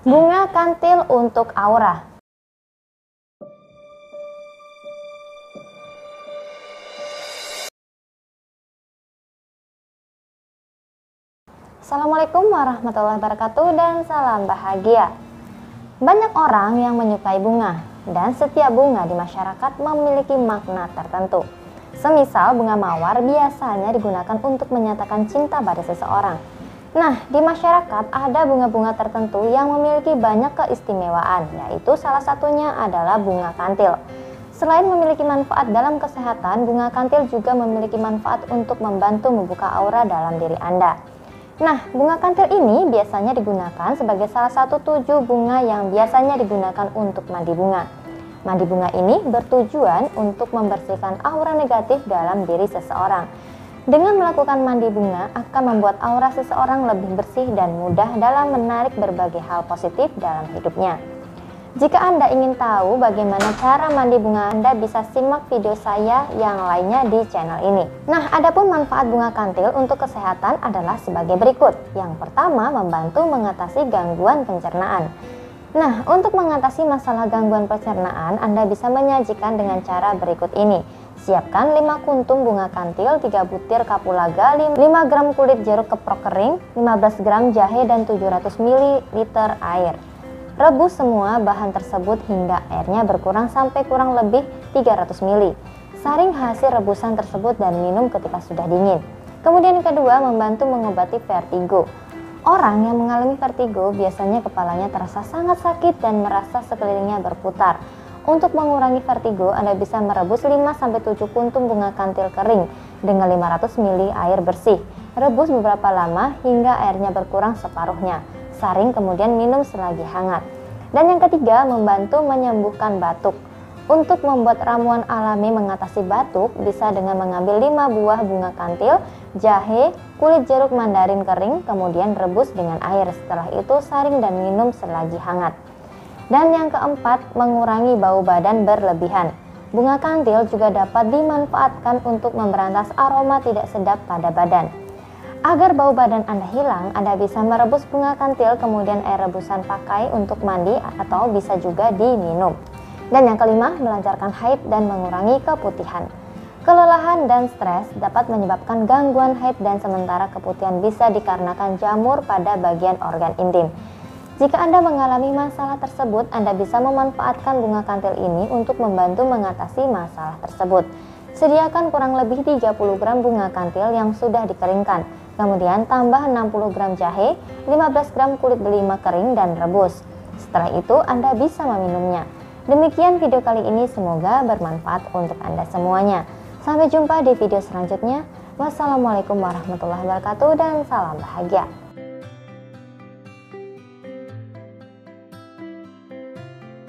Bunga kantil untuk aura. Assalamualaikum warahmatullahi wabarakatuh dan salam bahagia. Banyak orang yang menyukai bunga dan setiap bunga di masyarakat memiliki makna tertentu. Semisal bunga mawar biasanya digunakan untuk menyatakan cinta pada seseorang Nah, di masyarakat ada bunga-bunga tertentu yang memiliki banyak keistimewaan, yaitu salah satunya adalah bunga kantil. Selain memiliki manfaat dalam kesehatan, bunga kantil juga memiliki manfaat untuk membantu membuka aura dalam diri Anda. Nah, bunga kantil ini biasanya digunakan sebagai salah satu tujuh bunga yang biasanya digunakan untuk mandi bunga. Mandi bunga ini bertujuan untuk membersihkan aura negatif dalam diri seseorang dengan melakukan mandi bunga akan membuat aura seseorang lebih bersih dan mudah dalam menarik berbagai hal positif dalam hidupnya. Jika Anda ingin tahu bagaimana cara mandi bunga Anda bisa simak video saya yang lainnya di channel ini. Nah, adapun manfaat bunga kantil untuk kesehatan adalah sebagai berikut. Yang pertama, membantu mengatasi gangguan pencernaan. Nah, untuk mengatasi masalah gangguan pencernaan, Anda bisa menyajikan dengan cara berikut ini. Siapkan 5 kuntum bunga kantil, 3 butir kapulaga, 5 gram kulit jeruk keprok kering, 15 gram jahe dan 700 ml air. Rebus semua bahan tersebut hingga airnya berkurang sampai kurang lebih 300 ml. Saring hasil rebusan tersebut dan minum ketika sudah dingin. Kemudian kedua, membantu mengobati vertigo. Orang yang mengalami vertigo biasanya kepalanya terasa sangat sakit dan merasa sekelilingnya berputar. Untuk mengurangi vertigo, Anda bisa merebus 5-7 puntung bunga kantil kering dengan 500 ml air bersih. Rebus beberapa lama hingga airnya berkurang separuhnya. Saring kemudian minum selagi hangat. Dan yang ketiga, membantu menyembuhkan batuk. Untuk membuat ramuan alami mengatasi batuk, bisa dengan mengambil 5 buah bunga kantil, jahe, kulit jeruk mandarin kering, kemudian rebus dengan air. Setelah itu saring dan minum selagi hangat. Dan yang keempat, mengurangi bau badan berlebihan. Bunga kantil juga dapat dimanfaatkan untuk memberantas aroma tidak sedap pada badan. Agar bau badan Anda hilang, Anda bisa merebus bunga kantil kemudian air rebusan pakai untuk mandi atau bisa juga diminum. Dan yang kelima, melancarkan haid dan mengurangi keputihan. Kelelahan dan stres dapat menyebabkan gangguan haid dan sementara keputihan bisa dikarenakan jamur pada bagian organ intim. Jika Anda mengalami masalah tersebut, Anda bisa memanfaatkan bunga kantil ini untuk membantu mengatasi masalah tersebut. Sediakan kurang lebih 30 gram bunga kantil yang sudah dikeringkan. Kemudian tambah 60 gram jahe, 15 gram kulit delima kering dan rebus. Setelah itu Anda bisa meminumnya. Demikian video kali ini semoga bermanfaat untuk Anda semuanya. Sampai jumpa di video selanjutnya. Wassalamualaikum warahmatullahi wabarakatuh dan salam bahagia.